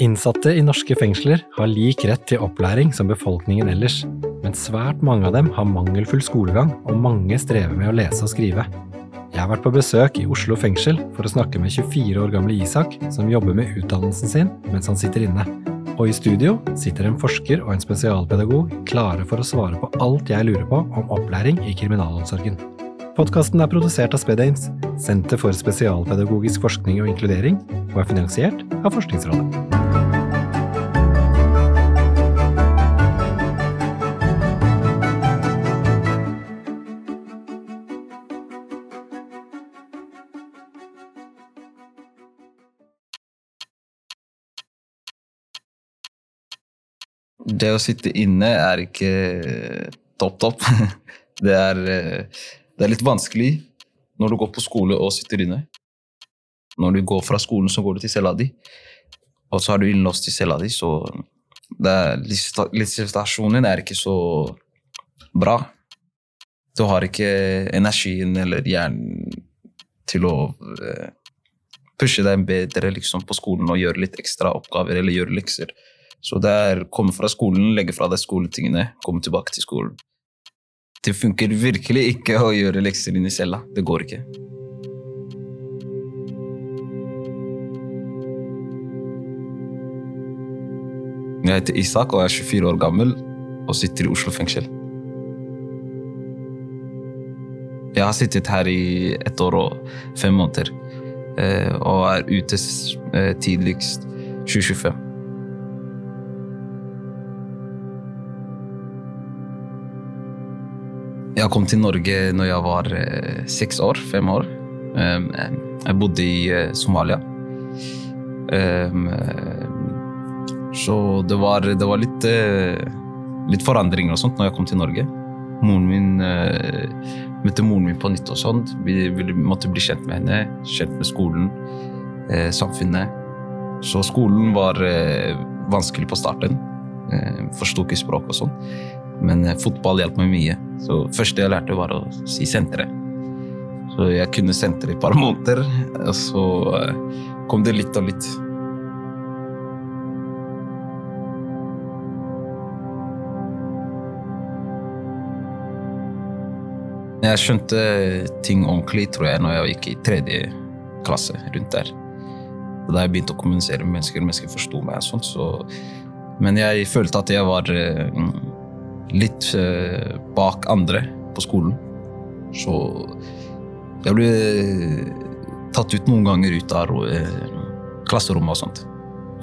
Innsatte i norske fengsler har lik rett til opplæring som befolkningen ellers, men svært mange av dem har mangelfull skolegang, og mange strever med å lese og skrive. Jeg har vært på besøk i Oslo fengsel for å snakke med 24 år gamle Isak, som jobber med utdannelsen sin mens han sitter inne. Og i studio sitter en forsker og en spesialpedagog klare for å svare på alt jeg lurer på om opplæring i kriminalomsorgen. Podkasten er produsert av SpedAmes, Senter for spesialpedagogisk forskning og inkludering, og er finansiert av Forskningsrådet. Det å sitte inne er ikke topp-topp. Det, er, det er litt vanskelig når du går på skole og sitter inne. Når du går fra skolen, så går du til cella di, og så er du innlåst i cella di, så Livssituasjonen er ikke så bra. Du har ikke energien eller hjernen til å eh, pushe deg bedre liksom, på skolen og gjøre litt ekstra oppgaver eller gjøre lekser. Så det er komme fra skolen, legge fra deg skoletingene, komme tilbake til skolen. Det funker virkelig ikke å gjøre lekser inne i cella. Det går ikke. Jeg heter Isak og er 24 år gammel og sitter i Oslo fengsel. Jeg har sittet her i ett år og fem måneder eh, og er ute eh, tidligst 2025. Jeg kom til Norge når jeg var eh, seks år. Fem år. Um, jeg bodde i eh, Somalia. Um, så det var, det var litt, eh, litt, forandringer og sånt når jeg kom til Norge. Moren min møtte moren min på nytt og sånt. Vi, vi, måtte bli kjent med henne, kjent med skolen, samfunnet. Så skolen var vanskelig på starten. Uh, Forsto ikke språk og sånn. Men fotball hjalp meg mye. Så første jeg lærte, var å si senteret. Så jeg kunne senteret i et par måneder, og så eh, kom det litt og litt. Jeg skjønte ting ordentlig, tror jeg, når jeg gikk i tredje klasse. rundt der. Da jeg begynte å kommunisere med mennesker, mennesker forsto meg. og sånt, så... Men jeg følte at jeg var eh, litt uh, bak andre på skolen. Så jeg ble tatt ut noen ganger ut av uh, klasserommet og sånt.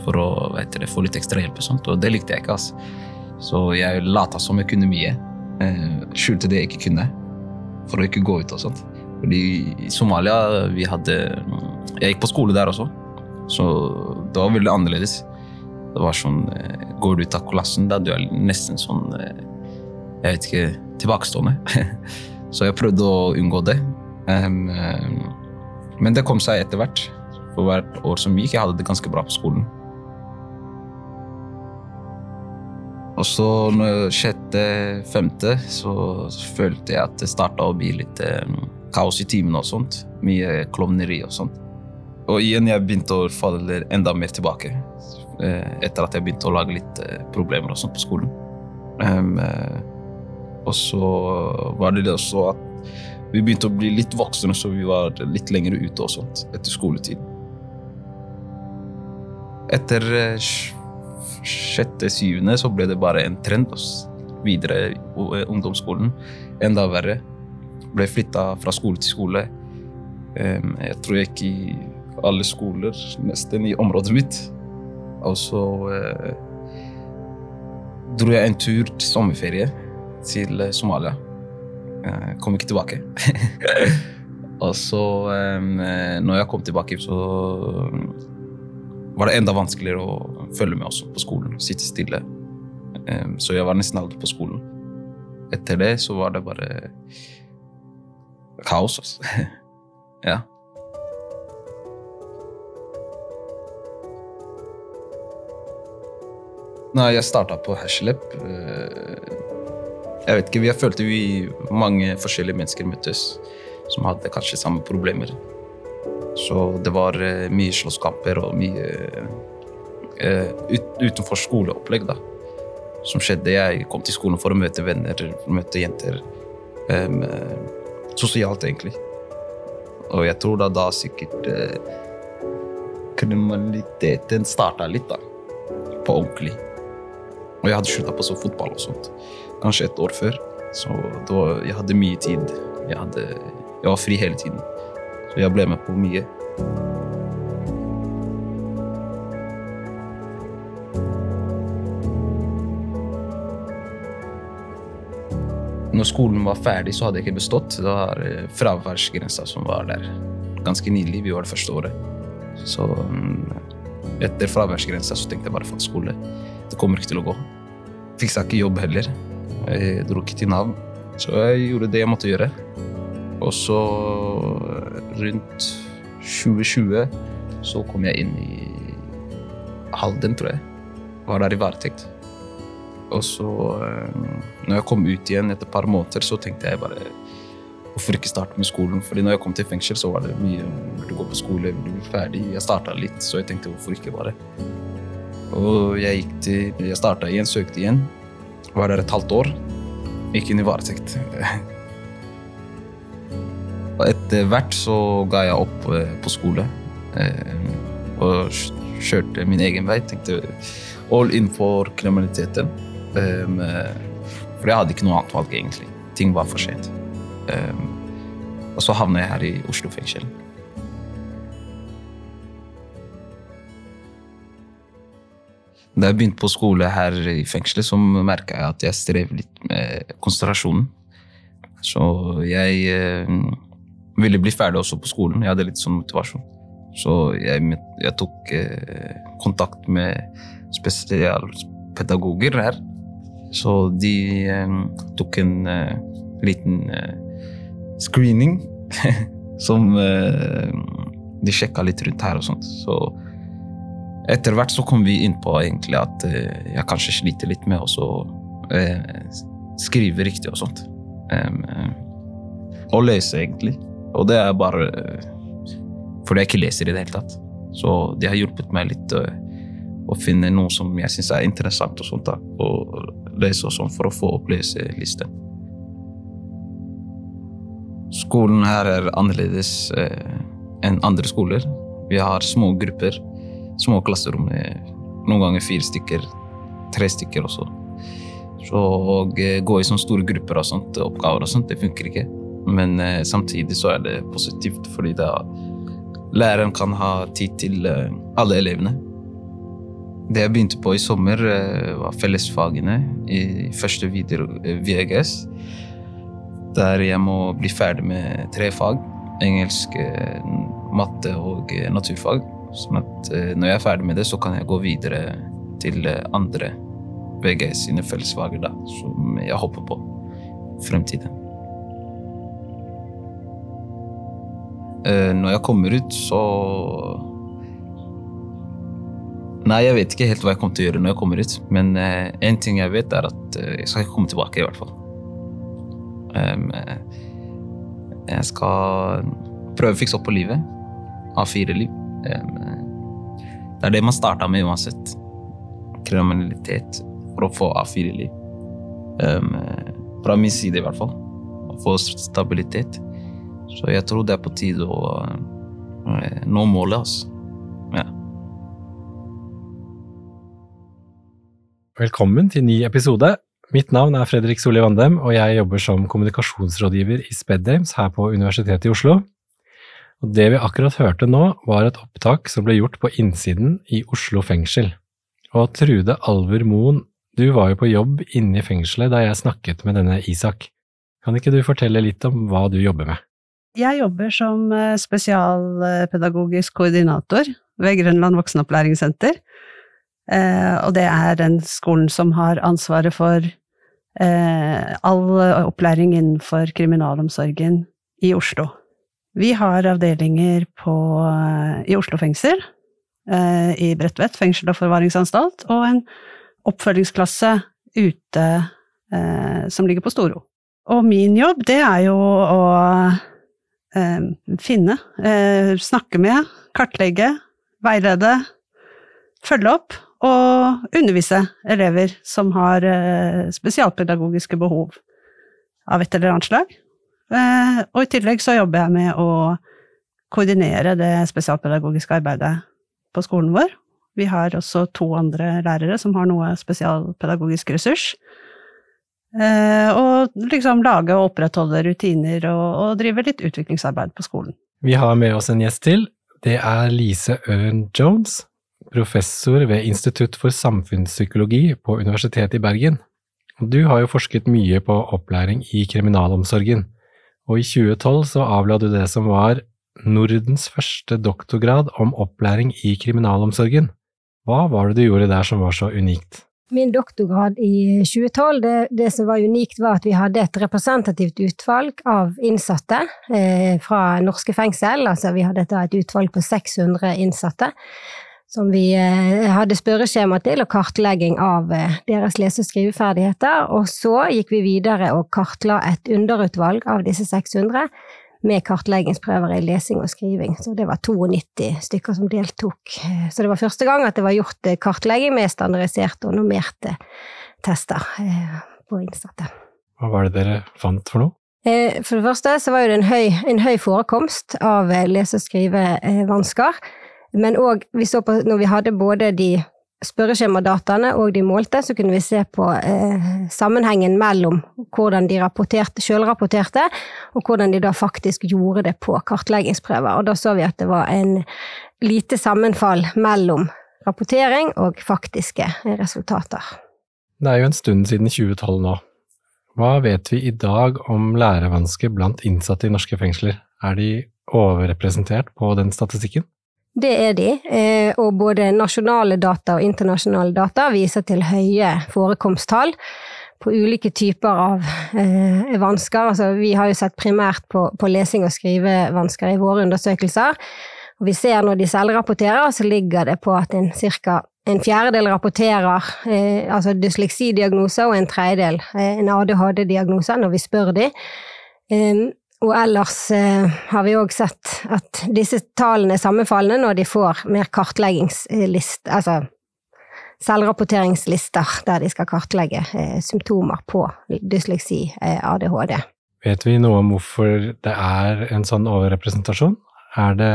For å det, få litt ekstra hjelp og sånt, og det likte jeg ikke. Altså. Så jeg lata som jeg kunne mye. Skjulte det jeg ikke kunne, for å ikke gå ut og sånt. Fordi i Somalia vi hadde Jeg gikk på skole der også, så det var veldig annerledes. Det var sånn Går du ut av klassen, da du er nesten sånn jeg vet ikke, tilbakestående. Så jeg prøvde å unngå det. Um, men det kom seg etter hvert. For hvert år som gikk, jeg hadde det ganske bra på skolen. Og så når sjette, femte, så følte jeg at det starta å bli litt um, kaos i timene og sånt. Mye klovneri og sånt. Og igjen jeg begynte å falle enda mer tilbake. Uh, etter at jeg begynte å lage litt problemer og sånt på skolen. Og så var det det også at vi begynte å bli litt voksne, så vi var litt lenger ute og sånt etter skoletid. Etter eh, sjette-syvende så ble det bare en trend videre i ungdomsskolen. Enda verre. Ble flytta fra skole til skole. Jeg tror jeg gikk i alle skoler nesten i området mitt. Og så eh, dro jeg en tur til sommerferie til eh, Somalia. Jeg kom ikke tilbake. og så, når jeg kom tilbake, så var det enda vanskeligere å følge med også på skolen. Sitte stille. Så jeg var nesten aldri på skolen. Etter det så var det bare kaos, altså. ja. Når jeg starta på Hashlep eh, jeg vet ikke, Jeg følte vi mange forskjellige mennesker møttes som hadde kanskje samme problemer. Så det var uh, mye slåsskamper og mye uh, ut, utenfor skoleopplegg, da. Som skjedde. Jeg kom til skolen for å møte venner, møte jenter. Um, sosialt, egentlig. Og jeg tror da, da sikkert uh, kriminaliteten starta litt, da. På ordentlig. Og jeg hadde slutta på så fotball og sånt. Kanskje et år før. Så da, jeg hadde mye tid. Jeg, hadde, jeg var fri hele tiden. Så jeg ble med på mye. Når skolen var ferdig, så hadde jeg ikke bestått. Det var eh, fraværsgrensa som var der. Ganske nylig. Vi var det første året. Så mm, etter fraværsgrensa så tenkte jeg bare faen, skole. Det kommer ikke til å gå. Fiksa ikke jobb heller. Jeg dro ikke til Nav. Så jeg gjorde det jeg måtte gjøre. Og så rundt 2020 så kom jeg inn i Halden, tror jeg. Var der i varetekt. Og så, eh, når jeg kom ut igjen etter et par måneder, så tenkte jeg bare Hvorfor ikke starte med skolen? Fordi når jeg kom til fengsel, så var det mye Vil du gå på skole? Vil du bli ferdig? Jeg starta litt, så jeg tenkte hvorfor ikke bare? Og jeg gikk til Jeg starta igjen, søkte igjen. Var der et halvt år. Gikk inn i varetekt. Etter hvert så ga jeg opp eh, på skole. Eh, og kjørte min egen vei. Tenkte all in for kriminaliteten. Um, for jeg hadde ikke noe annet valg, egentlig. Ting var for sent. Og så havna jeg her i Oslo fengsel. Da jeg begynte på skole her i fengselet, så merka jeg at jeg strev litt med konsentrasjonen. Så jeg eh, ville bli ferdig også på skolen. Jeg hadde litt sånn motivasjon. Så jeg, jeg tok eh, kontakt med spesialpedagoger her så de eh, tok en eh, liten eh, screening som eh, De sjekka litt rundt her og sånt. Så etter hvert så kom vi inn på egentlig at eh, jeg kanskje sliter litt med å eh, skrive riktig og sånt. og lese, egentlig. Og det er bare fordi jeg ikke leser i det hele tatt. Så de har hjulpet meg litt å finne noe som jeg syns er interessant og sånt. da, og lese og sånn for å få opp leselisten. Skolen her er annerledes eh, enn andre skoler. Vi har små grupper, små klasserom. Noen ganger fire stykker, tre stykker også. Så å eh, gå i sånne store grupper og sånt, oppgaver og sånt, det funker ikke. Men eh, samtidig så er det positivt, fordi da læreren kan ha tid til eh, alle elevene. Det jeg begynte på i sommer, eh, var fellesfagene i første video eh, VGS. Der jeg må bli ferdig med tre fag. Engelsk, eh, matte og naturfag. Sånn at når jeg er ferdig med det, så kan jeg gå videre til andre VGS sine fellesfager, da, som jeg håper på fremtiden. Når jeg kommer ut, så Nei, jeg vet ikke helt hva jeg kommer til å gjøre når jeg kommer ut. Men én ting jeg vet, er at jeg skal ikke komme tilbake, i hvert fall. Jeg skal prøve å fikse opp på livet. A4-liv. Um, det er det man starta med uansett. Kriminalitet for å få A4-liv. Um, fra min side, i hvert fall. Å få stabilitet. Så jeg tror det er på tide å uh, nå målet, altså. Ja. Velkommen til ny episode. Mitt navn er Fredrik Solli Vandem, og jeg jobber som kommunikasjonsrådgiver i Spedames her på Universitetet i Oslo. Og det vi akkurat hørte nå, var et opptak som ble gjort på innsiden i Oslo fengsel. Og Trude Alver Moen, du var jo på jobb inne i fengselet da jeg snakket med denne Isak. Kan ikke du fortelle litt om hva du jobber med? Jeg jobber som eh, spesialpedagogisk koordinator ved Grønland voksenopplæringssenter Eh, og det er den skolen som har ansvaret for eh, all opplæring innenfor kriminalomsorgen i Oslo. Vi har avdelinger på, i Oslo fengsel, eh, i Bredtvet fengsel og forvaringsanstalt, og en oppfølgingsklasse ute som ligger på Storo. Og min jobb, det er jo å finne, snakke med, kartlegge, veilede, følge opp og undervise elever som har eh, spesialpedagogiske behov av et eller annet slag. Eh, og i tillegg så jobber jeg med å koordinere det spesialpedagogiske arbeidet på skolen vår. Vi har også to andre lærere som har noe spesialpedagogisk ressurs. Eh, og liksom lage og opprettholde rutiner og, og drive litt utviklingsarbeid på skolen. Vi har med oss en gjest til. Det er Lise Øren Jones, professor ved Institutt for samfunnspsykologi på Universitetet i Bergen. Du har jo forsket mye på opplæring i kriminalomsorgen, og i 2012 så avla du det som var Nordens første doktorgrad om opplæring i kriminalomsorgen. Hva var det du gjorde der som var så unikt? Min doktorgrad i 2012, det, det, som var unikt, var at vi hadde et representativt utvalg av innsatte eh, fra norske fengsel. Altså vi hadde et utvalg på 600 innsatte som vi eh, hadde spørreskjema til, og kartlegging av eh, deres lese- og skriveferdigheter. Og så gikk vi videre og kartla et underutvalg av disse 600 med kartleggingsprøver i lesing og skriving. Så det var 92 stykker som deltok. Så det var første gang at det var gjort eh, kartlegging med standardiserte og normerte tester på innsatte. Hva var det dere fant for noe? For det første så var det en høy, en høy forekomst av lese- og skrivevansker. Men òg, når vi hadde både de spørreskjemadataene og de målte, så kunne vi se på eh, sammenhengen mellom hvordan de rapporterte, sjølrapporterte, og hvordan de da faktisk gjorde det på kartleggingsprøver. Og da så vi at det var en lite sammenfall mellom rapportering og faktiske resultater. Det er jo en stund siden 2012 nå. Hva vet vi i dag om lærevansker blant innsatte i norske fengsler? Er de overrepresentert på den statistikken? Det er de, eh, og både nasjonale data og internasjonale data viser til høye forekomsttall på ulike typer av eh, vansker. Altså, vi har jo sett primært på, på lesing og skrivevansker i våre undersøkelser. Og vi ser når de selvrapporterer, så ligger det på at en ca. en fjerdedel rapporterer eh, altså dysleksidiagnose, og en tredjedel eh, en ADHD-diagnose når vi spør de. Um, og ellers eh, har vi òg sett at disse tallene er sammenfallende når de får mer kartleggingslist, altså selvrapporteringslister der de skal kartlegge eh, symptomer på dysleksi, eh, ADHD. Vet vi noe om hvorfor det er en sånn overrepresentasjon? Er det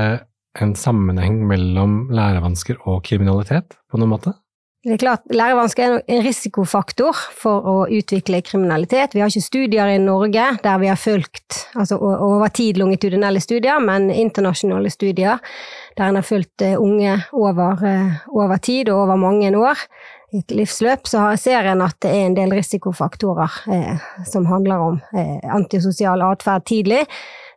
en sammenheng mellom lærevansker og kriminalitet på noen måte? Det er klart, Lærevansker er en risikofaktor for å utvikle kriminalitet. Vi har ikke studier i Norge der vi har fulgt altså over tid longitudinelle studier, men internasjonale studier der en har fulgt eh, unge over, eh, over, tid og over mange år i et livsløp, så ser en at det er en del risikofaktorer eh, som handler om eh, antisosial atferd tidlig,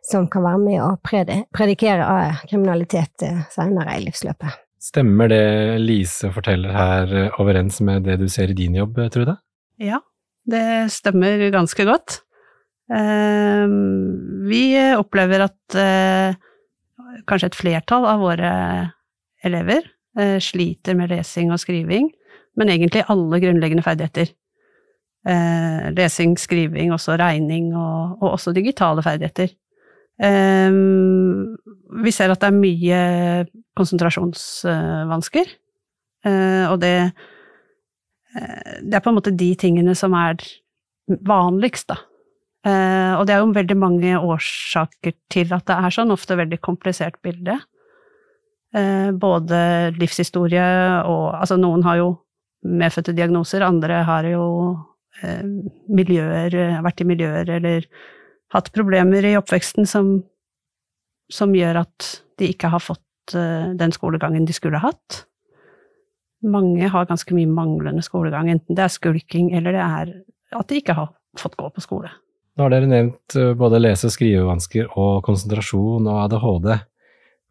som kan være med å predikere av kriminalitet eh, senere i livsløpet. Stemmer det Lise forteller her eh, overens med det du ser i din jobb, eh, Trude? Ja, det stemmer ganske godt. Ehm, vi opplever at eh, kanskje et flertall av våre elever sliter med lesing og skriving, men egentlig alle grunnleggende ferdigheter. Lesing, skriving, også regning og også digitale ferdigheter. Ehm, vi ser at det er mye konsentrasjonsvansker, eh, og det eh, Det er på en måte de tingene som er vanligst, da. Eh, og det er jo veldig mange årsaker til at det er sånn, ofte veldig komplisert bilde. Både livshistorie og Altså, noen har jo medfødte diagnoser, andre har jo miljøer, vært i miljøer eller hatt problemer i oppveksten som, som gjør at de ikke har fått uh, den skolegangen de skulle hatt. Mange har ganske mye manglende skolegang, enten det er skulking eller det er at de ikke har fått gå på skole. Nå har dere nevnt eh, både lese- og skrivevansker og konsentrasjon og ADHD.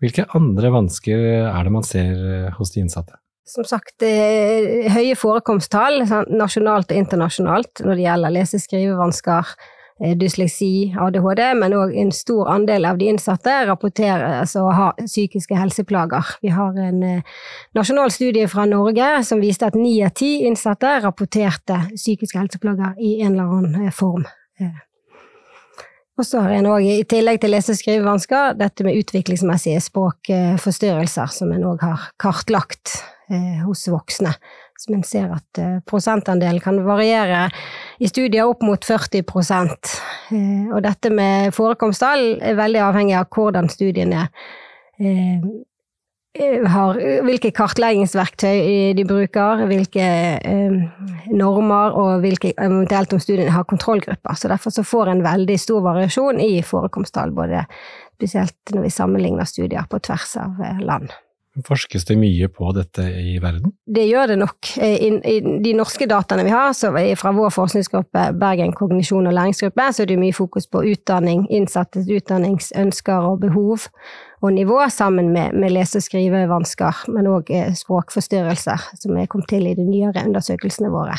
Hvilke andre vansker er det man ser eh, hos de innsatte? Som sagt, høye forekomsttall nasjonalt og internasjonalt når det gjelder lese- og skrivevansker Eh, dysleksi, ADHD, men òg en stor andel av de innsatte rapporteres å ha psykiske helseplager. Vi har en eh, nasjonal studie fra Norge som viste at ni av ti innsatte rapporterte psykiske helseplager i en eller annen eh, form. Og så har en òg, i tillegg til lese- og skrivevansker, dette med utviklingsmessige språkforstyrrelser, som en òg har kartlagt eh, hos voksne. Så en ser at eh, prosentandelen kan variere i studier opp mot 40 eh, Og dette med forekomsttall er veldig avhengig av hvordan studiene eh, har, hvilke kartleggingsverktøy de bruker, hvilke normer, og hvilke, eventuelt om studiene har kontrollgrupper. Så derfor så får en veldig stor variasjon i forekomsttall, spesielt når vi sammenligner studier på tvers av land. Forskes det mye på dette i verden? Det gjør det nok. I, i de norske dataene vi har, så fra vår forskningsgruppe Bergen kognisjon og læringsgruppe, så er det mye fokus på utdanning, innsattes utdanningsønsker og behov og nivå, sammen med, med lese- og skrivevansker, men òg eh, språkforstyrrelser, som er kommet til i de nyere undersøkelsene våre.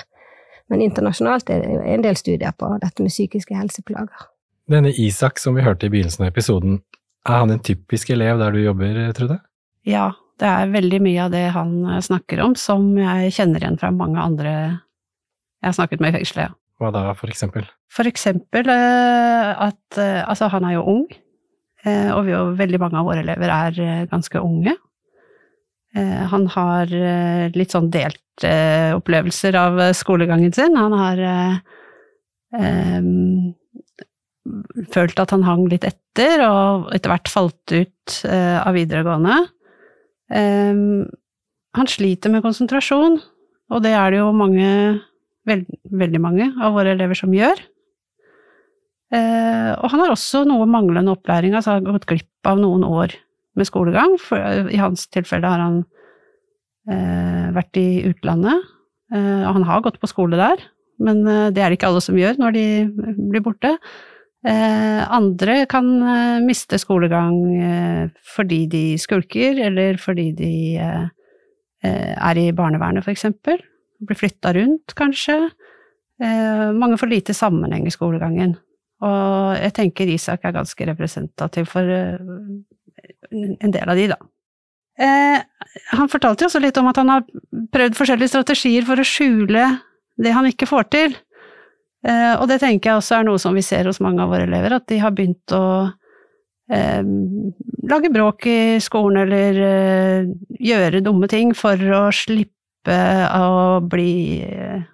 Men internasjonalt er det en del studier på dette med psykiske helseplager. Denne Isak som vi hørte i begynnelsen av episoden, er han en typisk elev der du jobber, Trude? Ja, det er veldig mye av det han eh, snakker om som jeg kjenner igjen fra mange andre jeg har snakket med i fengselet, ja. Hva da, for eksempel? For eksempel eh, at eh, altså, han er jo ung, og vi, og veldig mange av våre elever er ganske unge. Han har litt sånn delt opplevelser av skolegangen sin. Han har følt at han hang litt etter, og etter hvert falt ut av videregående. Um, han sliter med konsentrasjon, og det er det jo mange, veld, veldig mange av våre elever som gjør. Uh, og han har også noe manglende opplæring, altså har gått glipp av noen år med skolegang. For, I hans tilfelle har han uh, vært i utlandet, og han har gått på skole der, men det er det ikke alle som gjør når de blir borte. Eh, andre kan eh, miste skolegang eh, fordi de skulker, eller fordi de er i barnevernet, eksempel. Blir flytta rundt, kanskje. Mange får lite sammenheng i skolegangen. Og jeg tenker Isak er ganske representativ for en del av de, da. Han fortalte jo også litt om at han har prøvd forskjellige strategier for å skjule det han ikke får til. Eh, og det tenker jeg også er noe som vi ser hos mange av våre elever, at de har begynt å eh, lage bråk i skolen eller eh, gjøre dumme ting for å slippe å bli eh,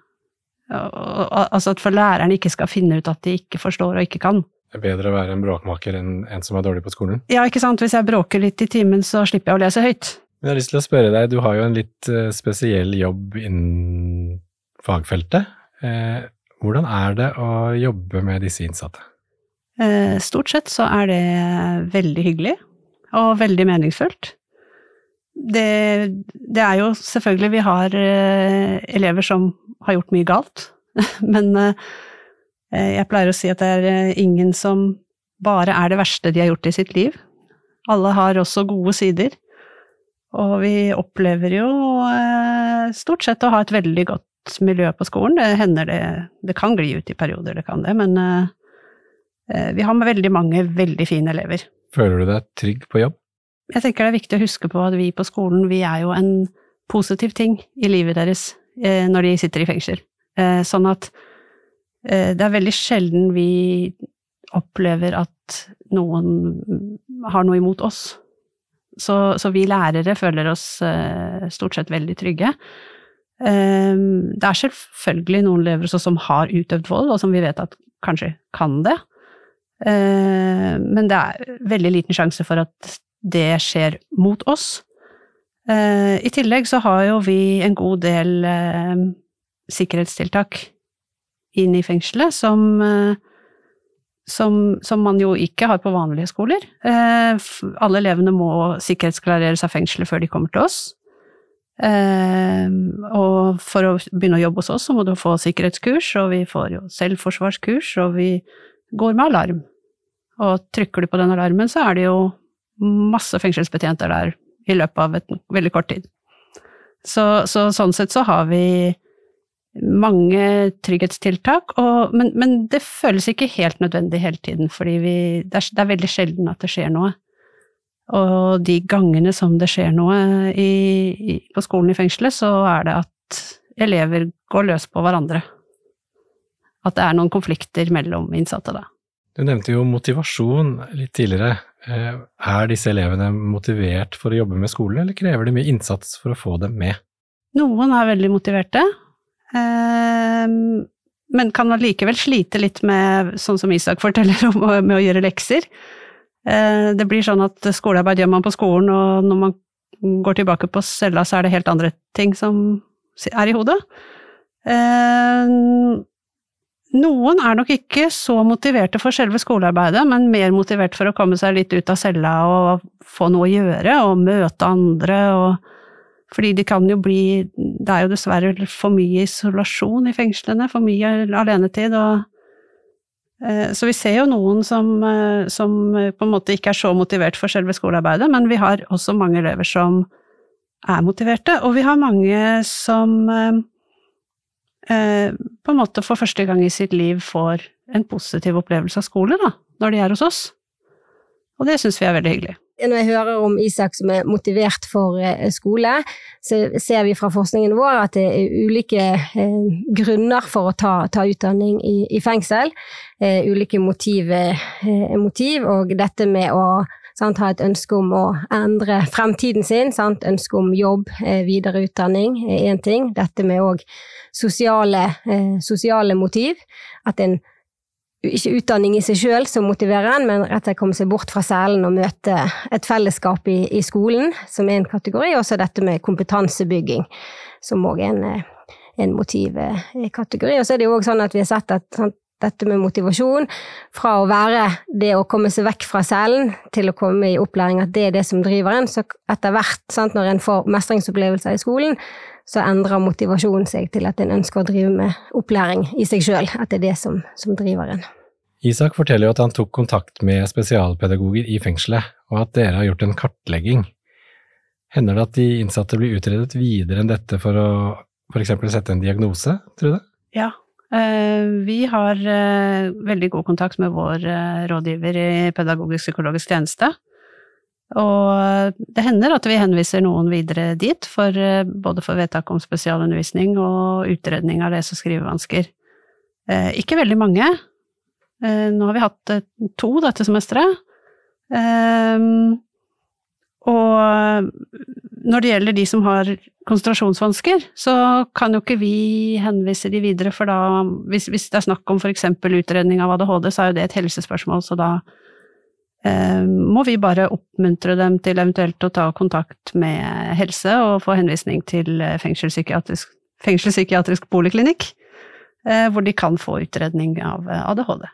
Altså at for læreren ikke skal finne ut at de ikke forstår og ikke kan. Det er bedre å være en bråkmaker enn en som er dårlig på skolen? Ja, ikke sant. Hvis jeg bråker litt i timen, så slipper jeg å lese høyt. Jeg har lyst til å spørre deg, du har jo en litt eh, spesiell jobb innen fagfeltet. Hvordan er det å jobbe med disse innsatte? Eh, stort sett så er det veldig hyggelig og veldig meningsfullt. Det, det er jo selvfølgelig Vi har eh, elever som har gjort mye galt, men eh, jeg pleier å si at det er ingen som bare er det verste de har gjort i sitt liv. Alle har også gode sider. Og vi opplever jo stort sett å ha et veldig godt miljø på skolen. Det hender det Det kan gli ut i perioder, det kan det, men uh, vi har med veldig mange veldig fine elever. Føler du deg trygg på jobb? Jeg tenker det er viktig å huske på at vi på skolen, vi er jo en positiv ting i livet deres uh, når de sitter i fengsel. Sånn at det er veldig sjelden vi opplever at noen har noe imot oss. Så, så vi lærere føler oss stort sett veldig trygge. Ehm, det er selvfølgelig noen elever som har utøvd vold, og som vi vet at kanskje kan det. Ehm, men det er veldig liten sjanse for at det skjer mot oss. Ehm, I tillegg så har jo vi en god del sikkerhetstiltak inn i fengselet som, som, som, man jo ikke har på vanlige skoler. Alle elevene må sikkerhetsklareres av fengselet før de kommer til oss. Uh, og for å begynne å jobbe hos oss, så må du få sikkerhetskurs, og vi får jo selvforsvarskurs, og vi går med alarm. Og trykker du på den alarmen, så er det jo masse fengselsbetjenter der i løpet av et veldig kort tid. Så, så sånn sett så har vi mange trygghetstiltak, og, men, men, det føles ikke helt nødvendig hele tiden, fordi vi, det, er, det er veldig sjelden at det skjer noe. Og de gangene som det skjer noe i, i, på skolen i fengselet, så er det at elever går løs på hverandre. At det er noen konflikter mellom innsatte, da. Du nevnte jo motivasjon litt tidligere. Eh, er disse elevene motivert for å jobbe med skolen, eller krever det mye innsats for å få dem med? Noen er veldig motiverte, eh, men kan allikevel slite litt med, sånn som Isak forteller om, med å gjøre lekser. Eh, det blir sånn at skolearbeid gjør man på skolen, og når man går tilbake på cella, så er det helt andre ting som er i hodet. Noen er nok ikke så motiverte for selve skolearbeidet, men mer motivert for å komme seg litt ut av cella og få noe å gjøre, og møte andre, og fordi det kan jo bli Det er jo dessverre for mye isolasjon i fengslene, for mye alenetid, og eh, Så vi ser jo noen som, eh, som på en måte ikke er så motivert for selve skolearbeidet, men vi har også mange elever som er motiverte, og vi har mange som eh, Eh, på en måte for første gang i sitt liv får en positiv opplevelse av skole, da, når de er hos oss. Og det syns vi er veldig hyggelig. Når jeg hører om Isak som er motivert for eh, skole, så ser vi fra forskningen vår at det er ulike eh, grunner for å ta, ta utdanning i, i fengsel. Eh, ulike motiv, motiv, og dette med å sant, ha et ønske om å endre fremtiden sin, sant, ønske om jobb, videreutdanning er én ting. Dette med òg sosiale, sosiale, motiv. At en ikke utdanning i seg sjøl som motiverer en, men rett og slett komme seg bort fra cellen og møte et fellesskap i, i skolen, som er en kategori. Og så dette med kompetansebygging, som òg er en, eh, en motivkategori. Og så er det jo òg sånn at vi har sett at sant, dette med motivasjon, fra å være det å komme seg vekk fra cellen til å komme i opplæring, at det er det som driver en. Så etter hvert, sant, når en får mestringsopplevelser i skolen, så endrer motivasjonen seg til at en ønsker å drive med opplæring i seg sjøl. At det er det som, som driver en. Isak forteller jo at han tok kontakt med spesialpedagoger i fengselet, og at dere har gjort en kartlegging. Hender det at de innsatte blir utredet videre enn dette for å f.eks. sette en diagnose, tror du? Ja, Eh, vi har eh, veldig god kontakt med vår eh, rådgiver i pedagogisk-psykologisk tjeneste. Og det hender at vi henviser noen videre dit, for, både for vedtak om spesialundervisning og utredning av lese- og skrivevansker. Ikke veldig mange. Nå har vi hatt to dette semesteret. Og når det gjelder de som har konsentrasjonsvansker, så kan jo ikke vi henvise de videre, for da, hvis, hvis det er snakk om f.eks. utredning av ADHD, så er jo det et helsespørsmål, så da eh, må vi bare oppmuntre dem til eventuelt å ta kontakt med helse og få henvisning til fengselspsykiatrisk, fengselspsykiatrisk poliklinikk, eh, hvor de kan få utredning av ADHD.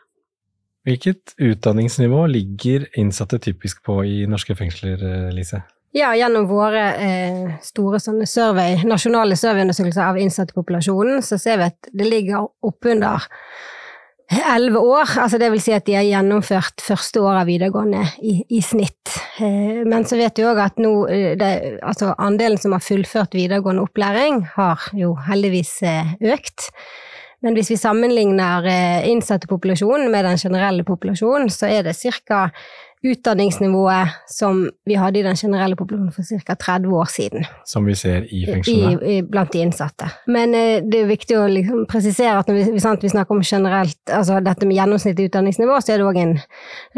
Hvilket utdanningsnivå ligger innsatte typisk på i norske fengsler, Lise? Ja, gjennom våre eh, store survey, nasjonale surveyundersøkelser av innsattepopulasjonen, så ser vi at det ligger oppunder elleve år. Altså det vil si at de har gjennomført første år av videregående i, i snitt. Eh, men så vet vi òg at nå, eh, det, altså andelen som har fullført videregående opplæring, har jo heldigvis eh, økt. Men hvis vi sammenligner innsattepopulasjonen med den generelle populasjonen, så er det ca utdanningsnivået som vi hadde i den generelle populasjonen for ca. 30 år siden. Som vi ser i fengslene? Blant de innsatte. Men eh, det er viktig å liksom presisere at når vi, sant, vi, snakker om generelt, altså dette med gjennomsnittlig utdanningsnivå, så er det òg en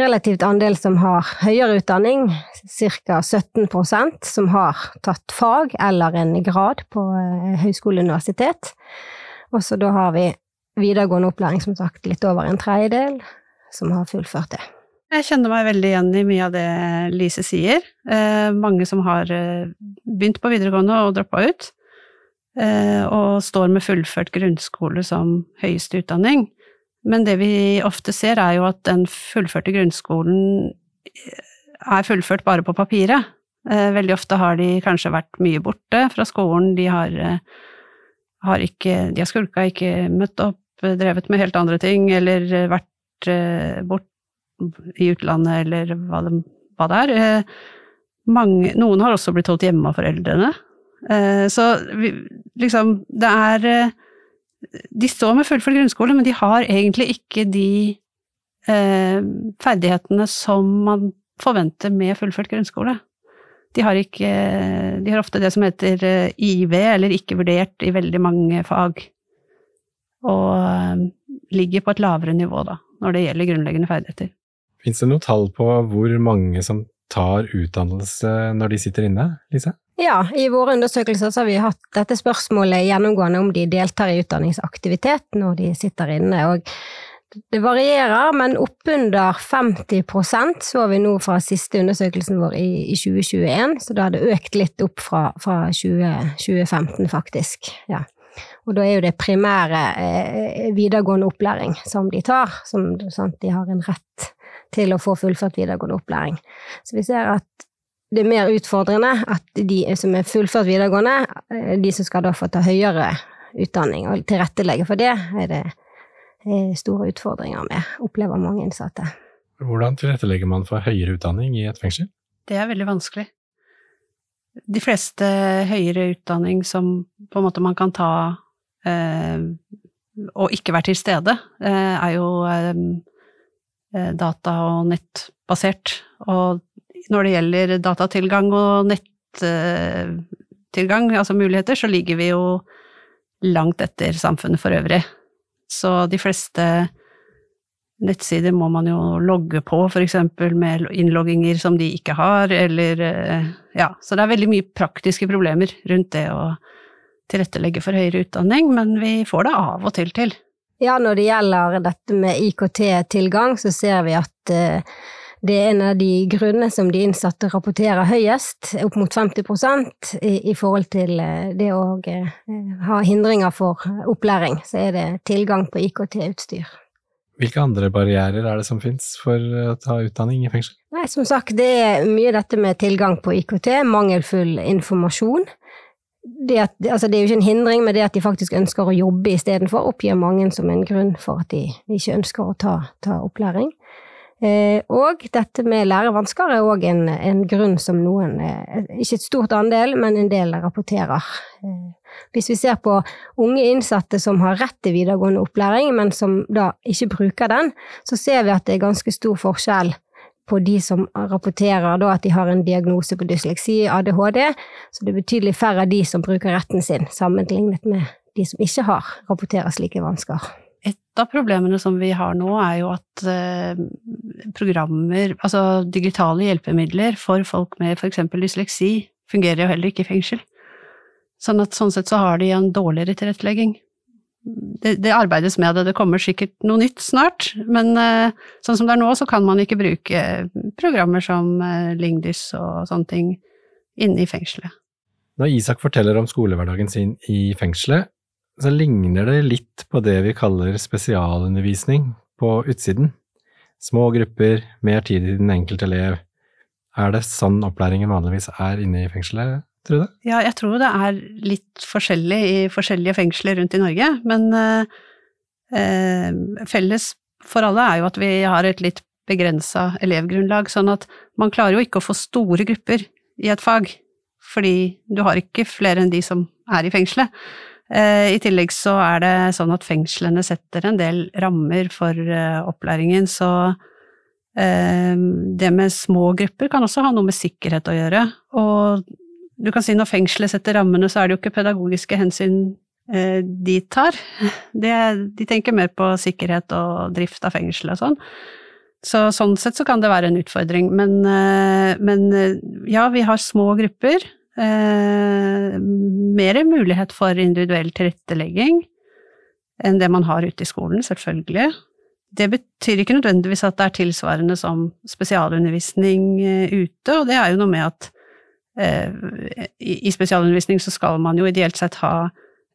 relativt andel som har høyere utdanning, ca. 17% som har tatt fag eller en grad på eh, høyskole og universitet. Og så da har vi videregående opplæring, som sagt, litt over en tredjedel som har fullført det. Jeg kjenner meg veldig igjen i mye av det Lise sier. Eh, mange som har eh, begynt på videregående og droppa ut, eh, og står med fullført grunnskole som høyeste utdanning. Men det vi ofte ser, er jo at den fullførte grunnskolen eh, er fullført bare på papiret. Eh, veldig ofte har de kanskje vært mye borte fra skolen, de har, eh, har ikke De har skulka, ikke møtt opp, drevet med helt andre ting, eller vært bort i utlandet, eller hva det, hva det er. Eh, mange, noen har også blitt holdt hjemme av foreldrene. Eh, så liksom, det er eh, De står med fullført grunnskole, men de har egentlig ikke de ferdighetene som man forventer med fullført grunnskole. De har, ikke, de har ofte det som heter IV, eller ikke vurdert, i veldig mange fag. Og ligger på et lavere nivå, da. når det gjelder grunnleggende ferdigheter. Fins det noe tall på hvor mange som tar utdannelse når de sitter inne, Lise? Ja, i våre undersøkelser så har vi hatt dette spørsmålet gjennomgående om de deltar i utdanningsaktivitet når de sitter inne. og det varierer, men oppunder 50% så vi nå fra siste undersøkelsen vår i, i 2021, så da har det økt litt opp fra, fra 20, 2015, faktisk. Ja. Og da er jo det primære eh, videregående opplæring som de tar, som sant, de har en rett til å få fullført videregående opplæring. Så vi ser at det er mer utfordrende at de som er fullført videregående, eh, de som skal da få ta høyere utdanning og tilrettelegge for det, er det store utfordringer med, opplever mange innsatte. Hvordan tilrettelegger man for høyere utdanning i et fengsel? Det er veldig vanskelig. De fleste høyere utdanning som på en måte man kan ta eh, og ikke være til stede, eh, er jo eh, data- og nettbasert. Og når det gjelder datatilgang og nettilgang, altså muligheter, så ligger vi jo langt etter samfunnet for øvrig. Så de fleste nettsider må man jo logge på, eksempel med innlogginger som de ikke har, eller eh, ja, så det er veldig mye praktiske problemer rundt det å tilrettelegge for høyere utdanning, men vi får det av og til til. Ja, når det gjelder dette med IKT-tilgang, så ser vi at uh, det er en av de grunnene som de innsatte rapporterer høyest, opp mot 50 i, i forhold til eh, det å eh, ha hindringer for opplæring. Så er det tilgang på IKT-utstyr. Hvilke andre barrierer er det som finnes for å ta utdanning i fengsel? Nei, Som sagt, det er mye dette med tilgang på IKT, mangelfull informasjon. Det, at, altså det, er jo ikke en hindring, men det at de faktisk ønsker å jobbe istedenfor, oppgir mange som en grunn for at de ikke ønsker å ta, ta opplæring. Eh, og dette med lærevansker er òg en, en, grunn som noen, eh, ikke et stort andel, men en del rapporterer. Eh, hvis vi ser på unge innsatte som har rett til videregående opplæring, men som da ikke bruker den, så ser vi at det er ganske stor forskjell på de som rapporterer da at de har en diagnose på dysleksi, ADHD, så det er betydelig færre av de som bruker retten sin, sammenlignet med de som ikke har, rapporterer slike vansker. Et av problemene som vi har nå, er jo at eh, programmer, altså digitale hjelpemidler for folk med eksempel dysleksi, fungerer jo heller ikke i fengsel. Sånn at sånn sett så har de en dårligere tilrettelegging. Det, det, arbeides med det, det kommer sikkert noe nytt snart, men uh, sånn som det er nå, så kan man ikke bruke programmer som uh, Lingdys og sånne ting inne i fengselet. Når Isak forteller om skolehverdagen sin i fengselet, så ligner det litt på det vi kaller spesialundervisning på utsiden. Små grupper, mer tid i den enkelte elev. Er det sånn opplæringen vanligvis er inne i fengselet, tror du? det? Ja, jeg tror det er litt forskjellig i forskjellige fengsler rundt i Norge, men eh, felles for alle er jo at vi har et litt begrensa elevgrunnlag, sånn at man klarer jo ikke å få store grupper i et fag, fordi du har ikke flere enn de som er i fengselet. Eh, I tillegg så er det sånn at fengslene setter en del rammer for eh, opplæringen, så eh, det med små grupper kan også ha noe med sikkerhet å gjøre. Og du kan si når fengselet setter rammene, så er det jo ikke pedagogiske hensyn de tar. De, de tenker mer på sikkerhet og drift av fengselet og sånn. Så sånn sett så kan det være en utfordring. Men, men ja, vi har små grupper eh, mer mulighet for individuell tilrettelegging enn det man har ute i skolen, selvfølgelig. Det betyr ikke nødvendigvis at det er tilsvarende som spesialundervisning eh, ute, og det er jo noe med at eh, i spesialundervisning så skal man jo ideelt sett ha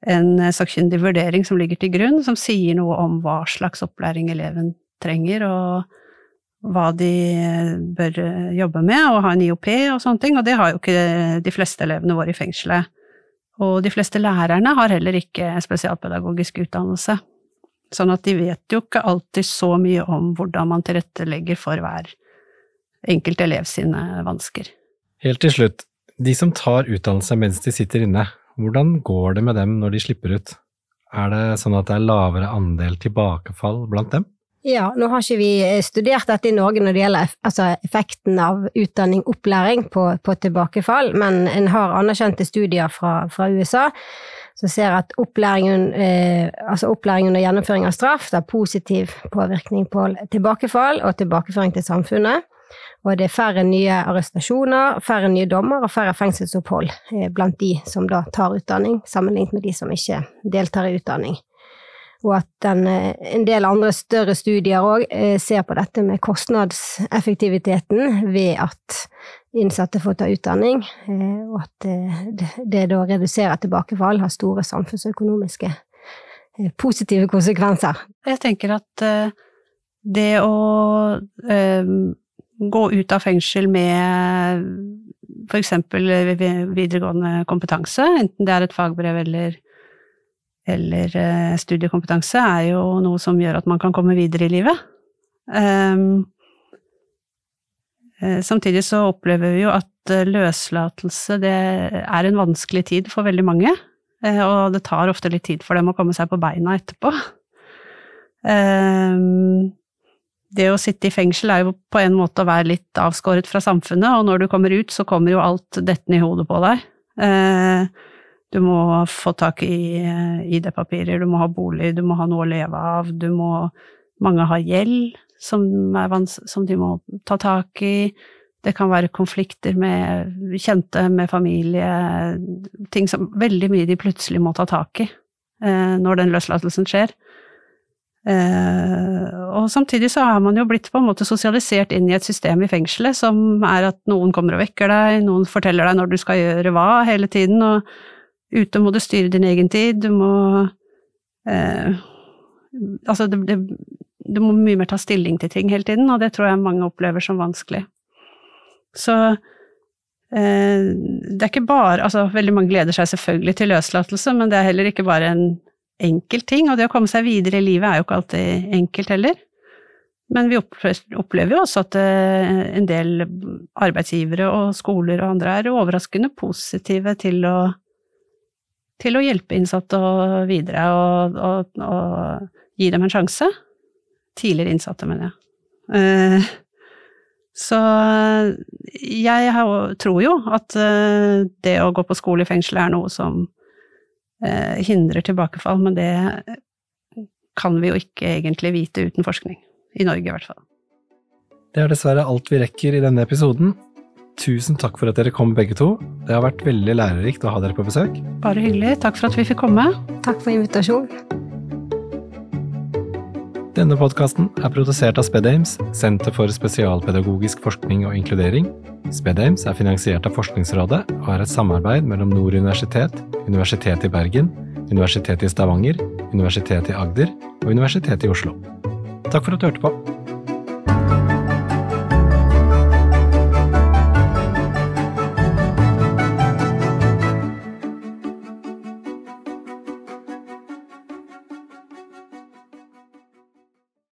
en sakkyndig vurdering som ligger til grunn, som sier noe om hva slags opplæring eleven trenger, og hva de bør jobbe med, og ha en IOP og sånne ting, og det har jo ikke de fleste elevene våre i fengselet. Og de fleste lærerne har heller ikke spesialpedagogisk utdannelse. Sånn at de vet jo ikke alltid så mye om hvordan man tilrettelegger for hver enkelt elev sine vansker. Helt til slutt, de som tar utdannelse mens de sitter inne, hvordan går det med dem når de slipper ut? Er det sånn at det er lavere andel tilbakefall blant dem? Ja, nå har ikke vi eh, studert dette i Norge når det gjelder altså effekten av utdanning, opplæring på, på tilbakefall, men en har anerkjente studier fra, fra, USA som ser at opplæringen, eh, altså opplæring under gjennomføring av straff har positiv påvirkning på tilbakefall og tilbakeføring til samfunnet. Og det er færre nye arrestasjoner, færre nye dommer og færre fengselsopphold eh, blant de som da tar utdanning, sammenlignet med de som ikke deltar i utdanning. Og at den, eh, en del andre større studier òg eh, ser på dette med kostnadseffektiviteten ved at innsatte får ta utdanning, og at det da reduserer tilbakefall, har store samfunnsøkonomiske positive konsekvenser. Jeg tenker at det å gå ut av fengsel med f.eks. videregående kompetanse, enten det er et fagbrev eller, eller eh, studiekompetanse, er jo noe som gjør at man kan komme videre i livet. Um, samtidig så opplever vi jo at eh, løslatelse det er en vanskelig tid for veldig mange, og det tar ofte litt tid for dem å komme seg på beina etterpå. Um, det å sitte i fengsel er jo på en måte å være litt avskåret fra samfunnet, og når du kommer ut, så kommer jo alt dettende i hodet på deg. Eh, du må få tak i eh, ID-papirer, du må ha bolig, du må ha noe å leve av, du må Mange har gjeld som, som de må ta tak i. Det kan være konflikter med kjente, med familie, ting som Veldig mye de plutselig må ta tak i eh, når den løslatelsen skjer. Eh, og samtidig så er man jo blitt på en måte sosialisert inn i et system i fengselet som er at noen kommer og vekker deg, noen forteller deg når du skal gjøre hva hele tiden, og ute må du styre din egen tid, du må eh, Altså, det, det, du må mye mer ta stilling til ting hele tiden, og det tror jeg mange opplever som vanskelig. Så eh, det er ikke bare Altså, veldig mange gleder seg selvfølgelig til løslatelse, men det er heller ikke bare en enkel ting, og det å komme seg videre i livet er jo ikke alltid enkelt heller. Men vi opplever jo også at eh, en del arbeidsgivere og skoler og andre er overraskende positive til å, til å hjelpe innsatte videre og, og, og, gi dem en sjanse. Tidligere innsatte, mener jeg. Eh, så jeg tror jo at eh, det å gå på skole i fengsel er noe som Eh, hindrer tilbakefall, men det kan vi jo ikke egentlig vite uten forskning. I Norge, i hvert fall. Det er dessverre alt vi rekker i denne episoden. Tusen takk for at dere kom begge to. Det har vært veldig lærerikt å ha dere på besøk. Bare hyggelig. Takk for at vi fikk komme. Takk for invitasjonen. Denne podkasten er produsert av SpedAmes, Senter for spesialpedagogisk forskning og inkludering. SpedAmes er finansiert av Forskningsrådet og er et samarbeid mellom Nord universitet, Universitetet i Bergen, Universitetet i Stavanger, Universitetet i Agder og Universitetet i Oslo. Takk for at du hørte på.